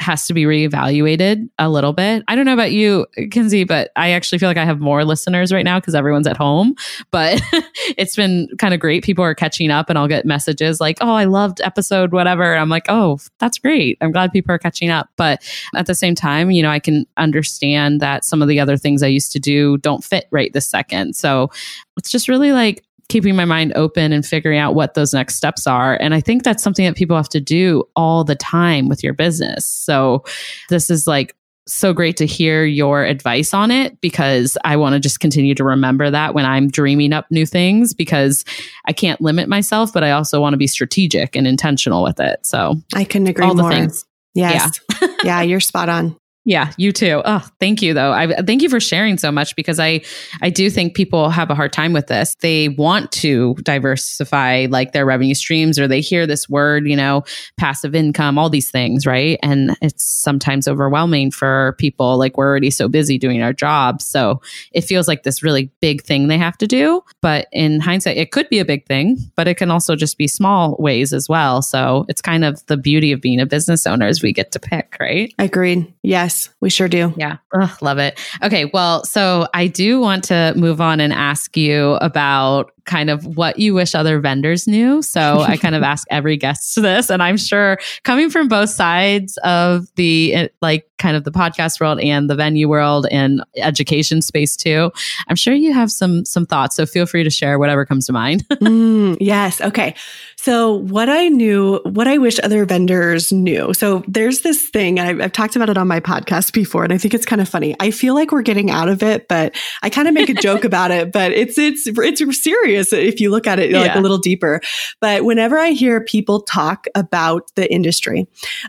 has to be reevaluated a little bit. I don't know about you, Kinsey, but I actually feel like I have more listeners right now because everyone's at home. But [laughs] it's been kind of great. People are catching up, and I'll get messages like, "Oh, I loved episode whatever." I'm like, "Oh, that's great. I'm glad people are catching up." But at the same time, you know, I can understand that some of the other things I used to do don't fit right this second. So it's just really like keeping my mind open and figuring out what those next steps are. And I think that's something that people have to do all the time with your business. So this is like so great to hear your advice on it because I want to just continue to remember that when I'm dreaming up new things because I can't limit myself, but I also want to be strategic and intentional with it. So I couldn't agree all more. The things. Yes. Yeah. [laughs] yeah, you're spot on. Yeah, you too. Oh, thank you though. I thank you for sharing so much because I I do think people have a hard time with this. They want to diversify like their revenue streams or they hear this word, you know, passive income, all these things, right? And it's sometimes overwhelming for people like we're already so busy doing our jobs. So, it feels like this really big thing they have to do, but in hindsight it could be a big thing, but it can also just be small ways as well. So, it's kind of the beauty of being a business owner is we get to pick, right? Agreed. Yes. We sure do. Yeah. Ugh, love it. Okay. Well, so I do want to move on and ask you about kind of what you wish other vendors knew. So I kind of [laughs] [laughs] ask every guest this, and I'm sure coming from both sides of the eh, like kind of the podcast world and the venue world and education space too, I'm sure you have some some thoughts. So feel free to share whatever comes to mind. [laughs] mm, yes. Okay. So what I knew, what I wish other vendors knew. So there's this thing, I've, I've talked about it on my podcast before, and I think it's kind of funny. I feel like we're getting out of it, but I kind of make a joke about it. But it's it's it's serious if you look at it like yeah. a little deeper. But whenever I hear people talk about the industry,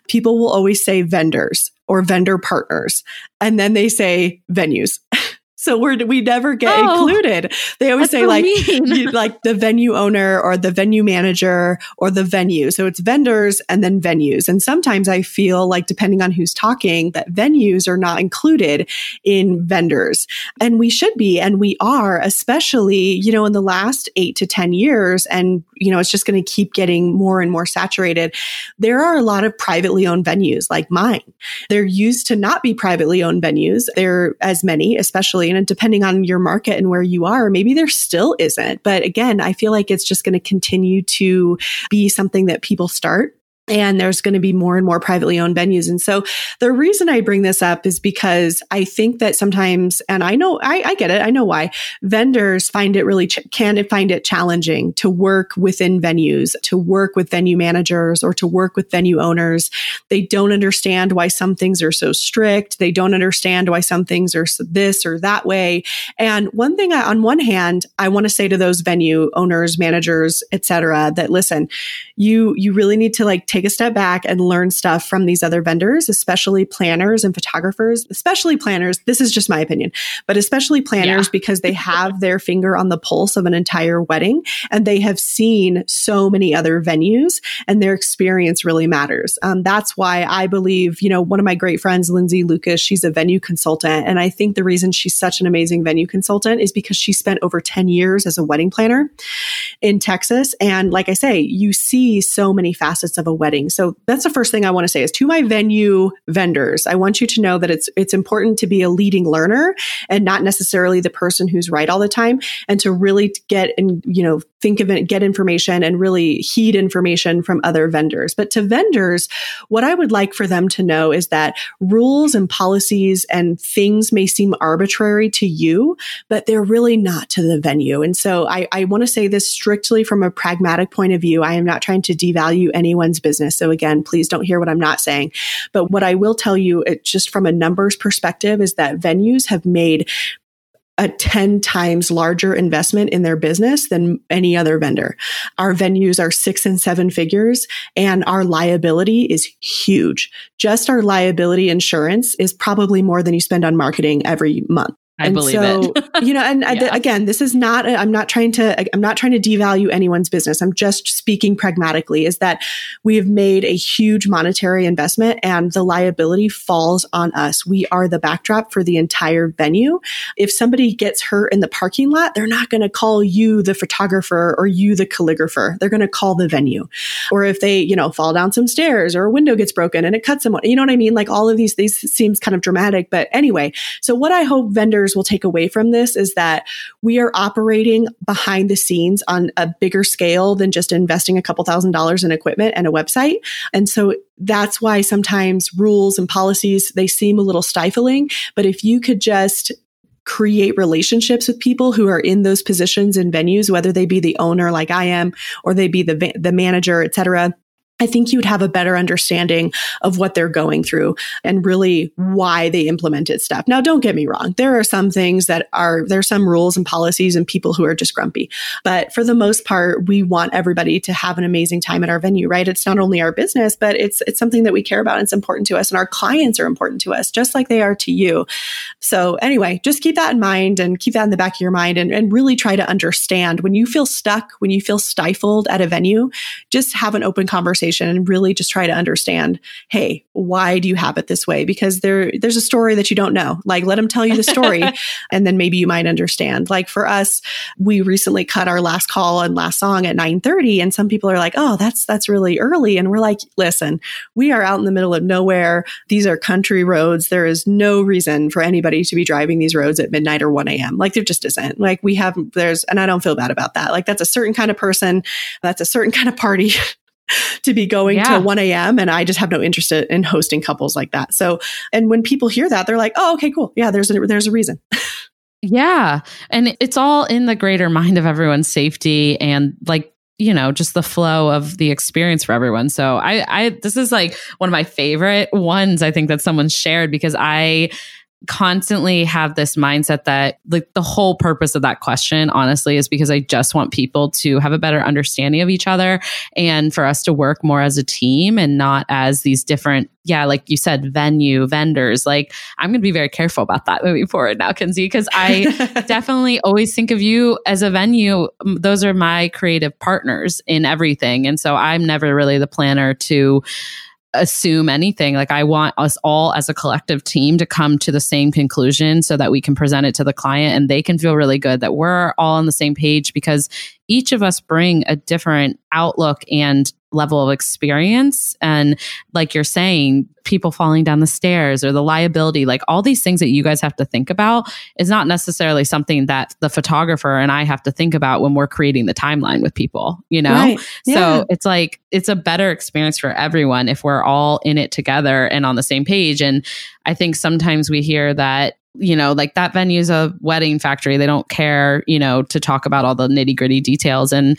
people will always say vendors or vendor partners, and then they say venues. [laughs] So we're, we never get oh, included. They always say so like, you, like the venue owner or the venue manager or the venue. So it's vendors and then venues. And sometimes I feel like depending on who's talking that venues are not included in vendors and we should be. And we are, especially, you know, in the last eight to 10 years. And, you know, it's just going to keep getting more and more saturated. There are a lot of privately owned venues like mine. They're used to not be privately owned venues. There are as many, especially and depending on your market and where you are, maybe there still isn't. But again, I feel like it's just going to continue to be something that people start and there's going to be more and more privately owned venues. And so the reason I bring this up is because I think that sometimes, and I know, I, I get it. I know why vendors find it really, ch- can find it challenging to work within venues, to work with venue managers or to work with venue owners. They don't understand why some things are so strict. They don't understand why some things are this or that way. And one thing I, on one hand, I want to say to those venue owners, managers, etc., that listen, you, you really need to like take a step back and learn stuff from these other vendors, especially planners and photographers, especially planners. This is just my opinion, but especially planners yeah. because they [laughs] have their finger on the pulse of an entire wedding and they have seen so many other venues and their experience really matters. Um, that's why I believe, you know, one of my great friends, Lindsay Lucas, she's a venue consultant. And I think the reason she's such an amazing venue consultant is because she spent over 10 years as a wedding planner in Texas. And like I say, you see so many facets of a wedding. So that's the first thing I want to say is to my venue vendors, I want you to know that it's it's important to be a leading learner and not necessarily the person who's right all the time and to really get and you know think of it get information and really heed information from other vendors. But to vendors, what I would like for them to know is that rules and policies and things may seem arbitrary to you, but they're really not to the venue. And so I, I want to say this strictly from a pragmatic point of view. I am not trying to devalue anyone's business business. So again, please don't hear what I'm not saying. But what I will tell you, it, just from a numbers perspective, is that venues have made a 10 times larger investment in their business than any other vendor. Our venues are six and seven figures and our liability is huge. Just our liability insurance is probably more than you spend on marketing every month. I and believe so, it. [laughs] you know, and yeah. again, this is not, i am not trying to, I'm not trying to devalue anyone's business. I'm just speaking pragmatically is that we have made a huge monetary investment and the liability falls on us. We are the backdrop for the entire venue. If somebody gets hurt in the parking lot, they're not going to call you the photographer or you the calligrapher. They're going to call the venue. Or if they, you know, fall down some stairs or a window gets broken and it cuts someone, you know what I mean? Like all of these, these seems kind of dramatic, but anyway, so what I hope vendors will take away from this is that we are operating behind the scenes on a bigger scale than just investing a couple thousand dollars in equipment and a website. And so that's why sometimes rules and policies, they seem a little stifling. But if you could just create relationships with people who are in those positions in venues, whether they be the owner like I am, or they be the, the manager, et cetera, I think you would have a better understanding of what they're going through and really why they implemented stuff. Now, don't get me wrong. There are some things that are, there are some rules and policies and people who are just grumpy. But for the most part, we want everybody to have an amazing time at our venue, right? It's not only our business, but it's, it's something that we care about. And it's important to us and our clients are important to us, just like they are to you. So anyway, just keep that in mind and keep that in the back of your mind and, and really try to understand when you feel stuck, when you feel stifled at a venue, just have an open conversation conversation and really just try to understand, hey, why do you have it this way? Because there there's a story that you don't know. Like let them tell you the story [laughs] and then maybe you might understand. Like for us, we recently cut our last call and last song at 9:30 and some people are like, "Oh, that's that's really early." And we're like, "Listen, we are out in the middle of nowhere. These are country roads. There is no reason for anybody to be driving these roads at midnight or 1 a.m. Like there just isn't. Like we have there's and I don't feel bad about that. Like that's a certain kind of person, that's a certain kind of party [laughs] [laughs] to be going yeah. to 1 a.m. And I just have no interest in hosting couples like that. So, and when people hear that, they're like, oh, okay, cool. Yeah, there's a, there's a reason. [laughs] yeah. And it's all in the greater mind of everyone's safety and like, you know, just the flow of the experience for everyone. So I, I, this is like one of my favorite ones I think that someone shared because I, constantly have this mindset that like the whole purpose of that question honestly is because I just want people to have a better understanding of each other and for us to work more as a team and not as these different yeah like you said venue vendors. Like I'm going to be very careful about that moving forward now Kinsey because I [laughs] definitely always think of you as a venue. Those are my creative partners in everything. And so I'm never really the planner to assume anything. Like I want us all as a collective team to come to the same conclusion so that we can present it to the client and they can feel really good that we're all on the same page because each of us bring a different outlook and level of experience and like you're saying people falling down the stairs or the liability like all these things that you guys have to think about is not necessarily something that the photographer and I have to think about when we're creating the timeline with people you know right. yeah. so it's like it's a better experience for everyone if we're all in it together and on the same page and I think sometimes we hear that you know, like that venue's a wedding factory. They don't care, you know, to talk about all the nitty gritty details. And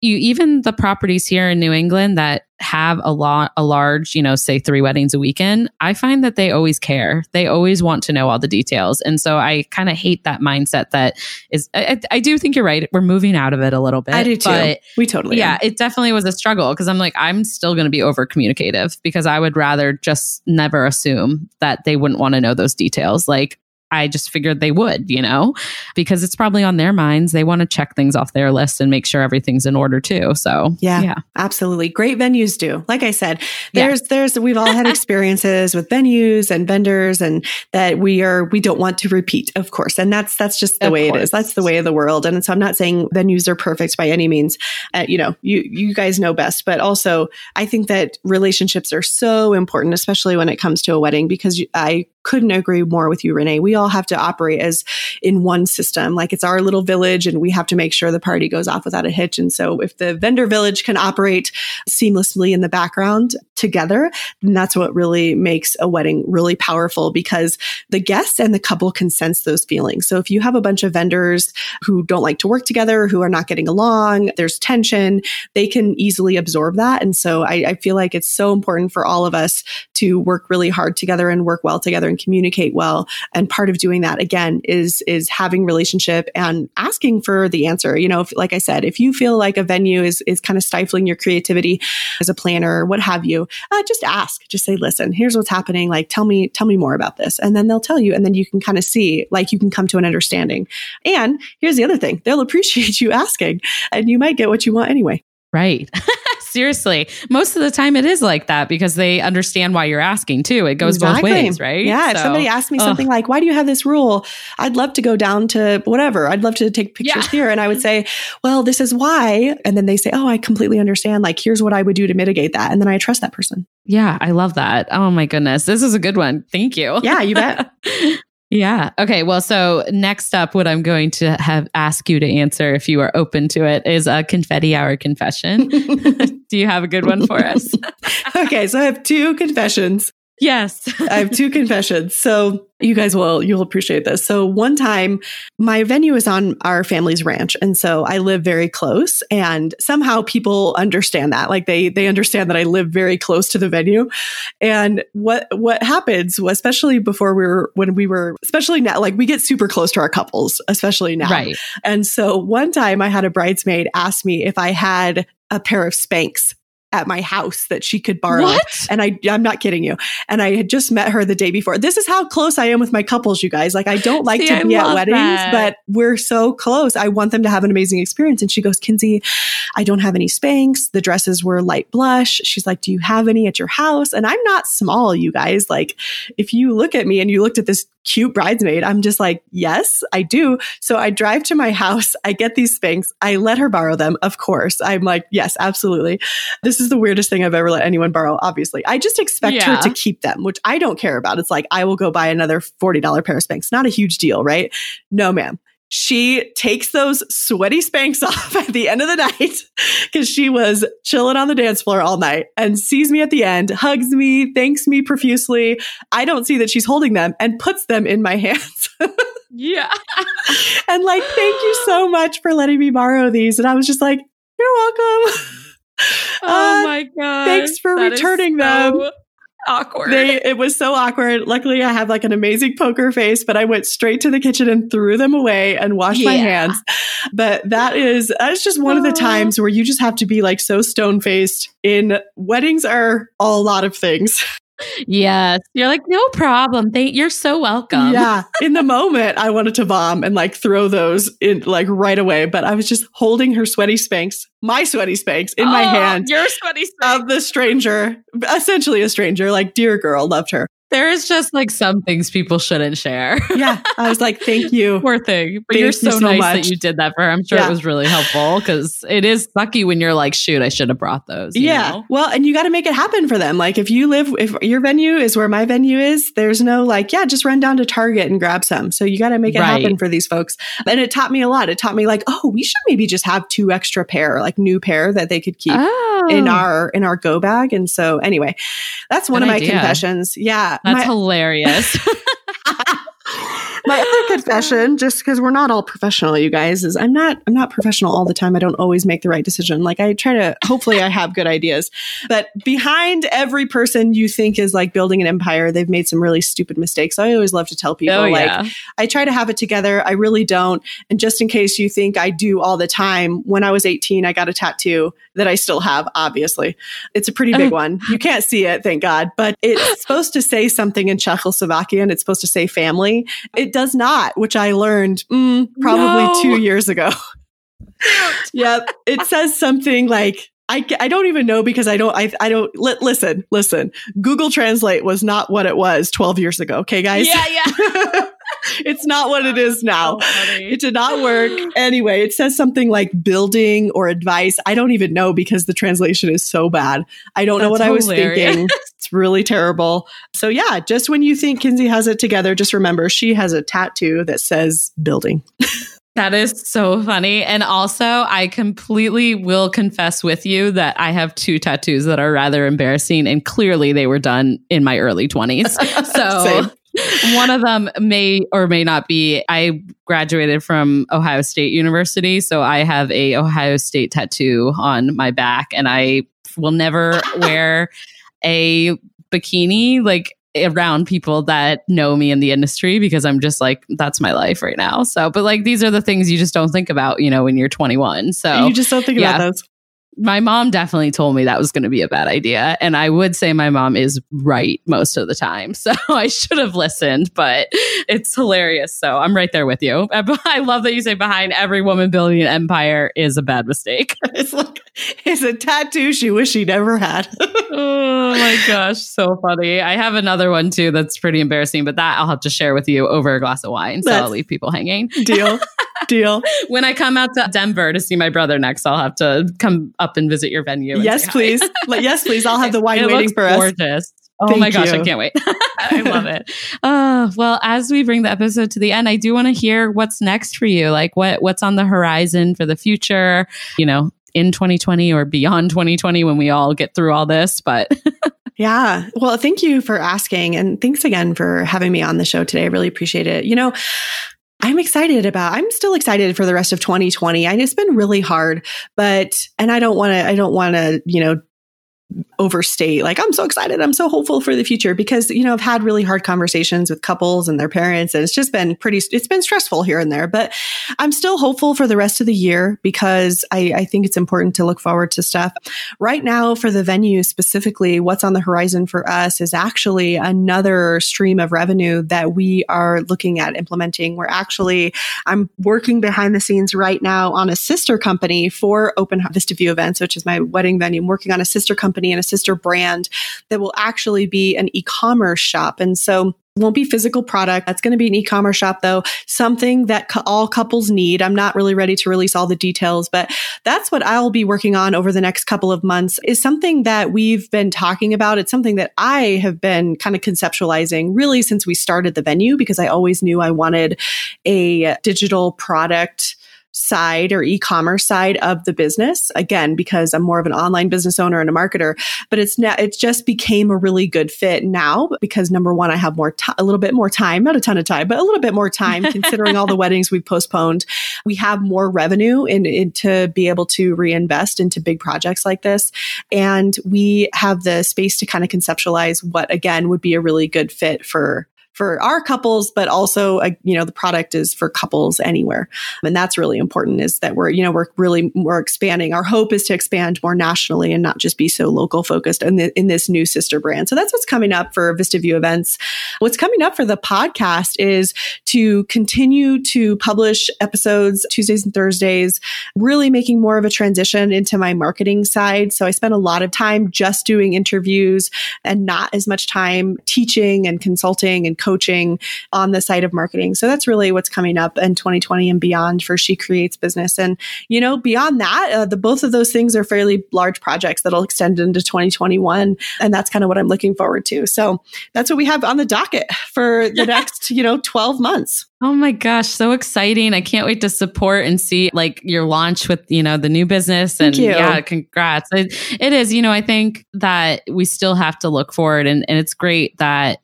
you even the properties here in New England that have a lot a large, you know, say three weddings a weekend, I find that they always care. They always want to know all the details. And so I kind of hate that mindset that is I, I, do think you're right. We're moving out of it a little bit. I do too. But we totally Yeah, are. it definitely was a struggle because I'm like, I'm still gonna be over communicative because I would rather just never assume that they wouldn't want to know those details. Like I just figured they would, you know, because it's probably on their minds. They want to check things off their list and make sure everything's in order too. So, yeah, yeah. absolutely. Great venues do. Like I said, there's, yeah. there's, we've all had [laughs] experiences with venues and vendors and that we are, we don't want to repeat, of course. And that's, that's just the of way course. it is. That's the way of the world. And so I'm not saying venues are perfect by any means. Uh, you know, you, you guys know best, but also I think that relationships are so important, especially when it comes to a wedding, because I couldn't agree more with you, Renee. We all have to operate as in one system. Like it's our little village and we have to make sure the party goes off without a hitch. And so if the vendor village can operate seamlessly in the background together, then that's what really makes a wedding really powerful because the guests and the couple can sense those feelings. So if you have a bunch of vendors who don't like to work together, who are not getting along, there's tension, they can easily absorb that. And so I, I feel like it's so important for all of us to work really hard together and work well together and communicate well. And part of doing that again is is having relationship and asking for the answer. You know, if, like I said, if you feel like a venue is is kind of stifling your creativity as a planner, what have you, uh, just ask. Just say, listen, here's what's happening. Like, tell me, tell me more about this, and then they'll tell you, and then you can kind of see, like, you can come to an understanding. And here's the other thing: they'll [laughs] appreciate you asking, and you might get what you want anyway. Right. [laughs] Seriously. Most of the time it is like that because they understand why you're asking too. It goes exactly. both ways, right? Yeah. So, if somebody asks me something like, why do you have this rule? I'd love to go down to whatever. I'd love to take pictures yeah. here. And I would say, well, this is why. And then they say, oh, I completely understand. Like, here's what I would do to mitigate that. And then I trust that person. Yeah. I love that. Oh my goodness. This is a good one. Thank you. Yeah, you bet. [laughs] Yeah. Okay. Well, so next up, what I'm going to have ask you to answer, if you are open to it, is a confetti hour confession. [laughs] [laughs] Do you have a good one for us? [laughs] okay. So I have two confessions. Yes. I have two confessions. So you guys will, you'll appreciate this. So one time my venue is on our family's ranch. And so I live very close and somehow people understand that. Like they, they understand that I live very close to the venue. And what, what happens, especially before we were, when we were, especially now, like we get super close to our couples, especially now. Right. And so one time I had a bridesmaid ask me if I had a pair of Spanx at my house that she could borrow. What? And I, I'm not kidding you. And I had just met her the day before. This is how close I am with my couples, you guys. Like, I don't like See, to be at weddings, that. but we're so close. I want them to have an amazing experience. And she goes, Kinsey, I don't have any Spanx. The dresses were light blush. She's like, Do you have any at your house? And I'm not small, you guys. Like, if you look at me and you looked at this cute bridesmaid, I'm just like, Yes, I do. So I drive to my house. I get these Spanx. I let her borrow them. Of course. I'm like, Yes, absolutely. This is the weirdest thing I've ever let anyone borrow, obviously. I just expect yeah. her to keep them, which I don't care about. It's like, I will go buy another $40 pair of Spanx. Not a huge deal, right? No, ma'am. She takes those sweaty Spanx [laughs] off at the end of the night because she was chilling on the dance floor all night and sees me at the end, hugs me, thanks me profusely. I don't see that she's holding them and puts them in my [laughs] hands. yeah. [laughs] and like, thank you so much for letting me borrow these. And I was just like, you're welcome. Oh uh, my god! Thanks for that returning so them. Awkward. They, it was so awkward. Luckily, I have like an amazing poker face, but I went straight to the kitchen and threw them away and washed yeah. my hands. But that is that's just one of the times where you just have to be like so stone faced. In weddings are a lot of things. Yes. You're like, no problem. They, you're so welcome. Yeah. [laughs] In the moment, I wanted to bomb and like throw those in like right away, but I was just holding her sweaty Spanx, my sweaty Spanx in oh, my hand. Your sweaty Spanx. Of the stranger, essentially a stranger, like, dear girl, loved her. There is just like some things people shouldn't share. yeah. [laughs] I was like, thank you. Poor thing. But thank you're so, you so nice much. that you did that for her. I'm sure yeah. it was really helpful because it is sucky when you're like, shoot, I should have brought those. Yeah. Know? Well, and you got to make it happen for them. Like if you live, if your venue is where my venue is, there's no like, yeah, just run down to Target and grab some. So you got to make it right. happen for these folks. And it taught me a lot. It taught me like, oh, we should maybe just have two extra pair, like new pair that they could keep oh. in our, in our go bag. And so anyway, that's one Good of my idea. confessions. Yeah. That's my, [laughs] hilarious. my other confession, [laughs] just because we're not all professional, you guys, is I'm not I'm not professional all the time. I don't always make the right decision. Like I try to hopefully I have good ideas. But behind every person you think is like building an empire, they've made some really stupid mistakes. I always love to tell oh, people oh, like I try to have it together. I really don't. And just in case you think I do all the time, when I was 18, I got a tattoo that I still have, obviously. It's a pretty big [laughs] one. You can't see it, thank God, but it's [laughs] supposed to say something in Czechoslovakian. It's supposed to say family. It does not, which I learned mm, probably no. two years ago. [laughs] yep. It says something like, I, I don't even know because I don't, I, I don't, li- listen, listen. Google Translate was not what it was 12 years ago. Okay, guys? Yeah, yeah. It's not what it is now. So it did not work. Anyway, it says something like building or advice. I don't even know because the translation is so bad. I don't That's know what hilarious. I was thinking. [laughs] It's really terrible. So yeah, just when you think Kinsey has it together, just remember she has a tattoo that says building. [laughs] That is so funny. And also, I completely will confess with you that I have two tattoos that are rather embarrassing, and clearly they were done in my early 20s. [laughs] So. One of them may or may not be. I graduated from Ohio State University, so I have a Ohio State tattoo on my back, and I will never [laughs] wear a bikini like around people that know me in the industry because I'm just like that's my life right now. So, but like these are the things you just don't think about, you know, when you're 21. So you just don't think yeah. about those my mom definitely told me that was going to be a bad idea. And I would say my mom is right most of the time. [laughs] So I should have listened, but it's hilarious. So I'm right there with you. [laughs] I love that you say behind every woman building an empire is a bad mistake. [laughs] it's like, [laughs] it's a tattoo she wish she never had. [laughs] oh my gosh. So funny. I have another one too that's pretty embarrassing, but that I'll have to share with you over a glass of wine. So that's I'll leave people hanging. Deal. [laughs] Deal. when I come out to Denver to see my brother next, I'll have to come up and visit your venue. Yes, please. yes, please. I'll have the wine it waiting for gorgeous. us. Oh Thank my gosh, you. I can't wait. I love it. Uh, well, as we bring the episode to the end, I do want to hear what's next for you. Like what what's on the horizon for the future, you know, in 2020 or beyond 2020 when we all get through all this, but [laughs] Yeah. Well, thank you for asking and thanks again for having me on the show today. I really appreciate it. You know, I'm excited about. I'm still excited for the rest of 2020. And it's been really hard, but and I don't want to I don't want to, you know, overstate. Like i'm so excited. I'm so hopeful for the future because you know i've had really hard conversations with couples and their parents and it's just been pretty it's been stressful here and there but i'm still hopeful for the rest of the year because i, I think it's important to look forward to stuff. Right now for the venue specifically what's on the horizon for us is actually another stream of revenue that we are looking at implementing. We're actually i'm working behind the scenes right now on a sister company for open vista view events which is my wedding venue. I'm working on a sister company and a sister brand that will actually be an e-commerce shop. And so won't be physical product. That's going to be an e-commerce shop though, something that all couples need. I'm not really ready to release all the details, but that's what I'll be working on over the next couple of months is something that we've been talking about. It's something that I have been kind of conceptualizing really since we started the venue because I always knew I wanted a digital product side or e-commerce side of the business again because i'm more of an online business owner and a marketer but it's now it just became a really good fit now because number one i have more time a little bit more time not a ton of time but a little bit more time [laughs] considering all the weddings we've postponed. We have more revenue in, in to be able to reinvest into big projects like this. And we have the space to kind of conceptualize what again would be a really good fit for for our couples, but also, uh, you know, the product is for couples anywhere. And that's really important is that we're, you know, we're really, we're expanding. Our hope is to expand more nationally and not just be so local focused in, the, in this new sister brand. So that's what's coming up for Vista View events. What's coming up for the podcast is to continue to publish episodes Tuesdays and Thursdays, really making more of a transition into my marketing side. So I spend a lot of time just doing interviews and not as much time teaching and consulting and coaching on the side of marketing. So that's really what's coming up in 2020 and beyond for She Creates Business. And, you know, beyond that, uh, the both of those things are fairly large projects that'll extend into 2021. And that's kind of what I'm looking forward to. So that's what we have on the docket for the [laughs] next, you know, 12 months. Oh my gosh, so exciting. I can't wait to support and see like your launch with, you know, the new business and yeah, congrats. It, it is, you know, I think that we still have to look forward and, and it's great that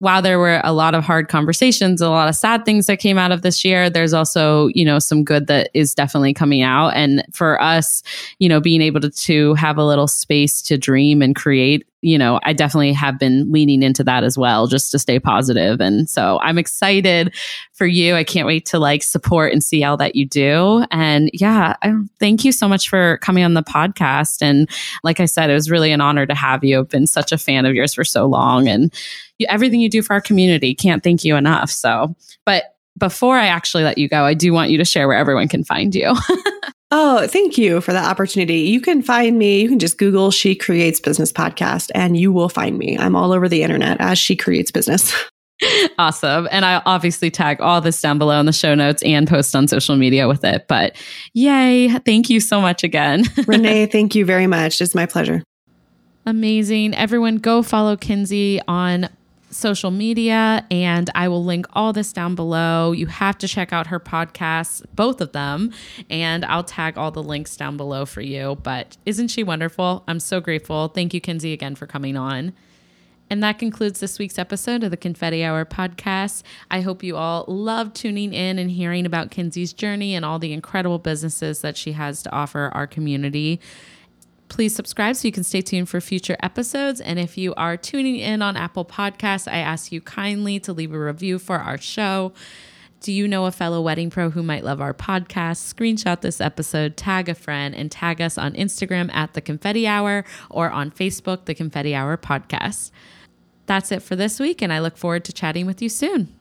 while there were a lot of hard conversations, a lot of sad things that came out of this year, there's also, you know, some good that is definitely coming out. And for us, you know, being able to, to have a little space to dream and create you know, I definitely have been leaning into that as well, just to stay positive. And so I'm excited for you. I can't wait to like support and see all that you do. And yeah, I, thank you so much for coming on the podcast. And like I said, it was really an honor to have you. I've been such a fan of yours for so long and you, everything you do for our community. Can't thank you enough. So, but before I actually let you go, I do want you to share where everyone can find you. [laughs] Oh, thank you for the opportunity. You can find me. You can just Google She Creates Business podcast and you will find me. I'm all over the internet as She Creates Business. [laughs] Awesome. And I'll obviously tag all this down below in the show notes and post on social media with it. But yay. Thank you so much again. [laughs] Renee, thank you very much. It's my pleasure. Amazing. Everyone, go follow Kinsey on social media, and I will link all this down below. You have to check out her podcasts, both of them, and I'll tag all the links down below for you. But isn't she wonderful? I'm so grateful. Thank you, Kinsey, again for coming on. And that concludes this week's episode of the Confetti Hour podcast. I hope you all love tuning in and hearing about Kinsey's journey and all the incredible businesses that she has to offer our community. Please subscribe so you can stay tuned for future episodes. And if you are tuning in on Apple Podcasts, I ask you kindly to leave a review for our show. Do you know a fellow wedding pro who might love our podcast? Screenshot this episode, tag a friend, and tag us on Instagram at The Confetti Hour or on Facebook, The Confetti Hour Podcast. That's it for this week, and I look forward to chatting with you soon.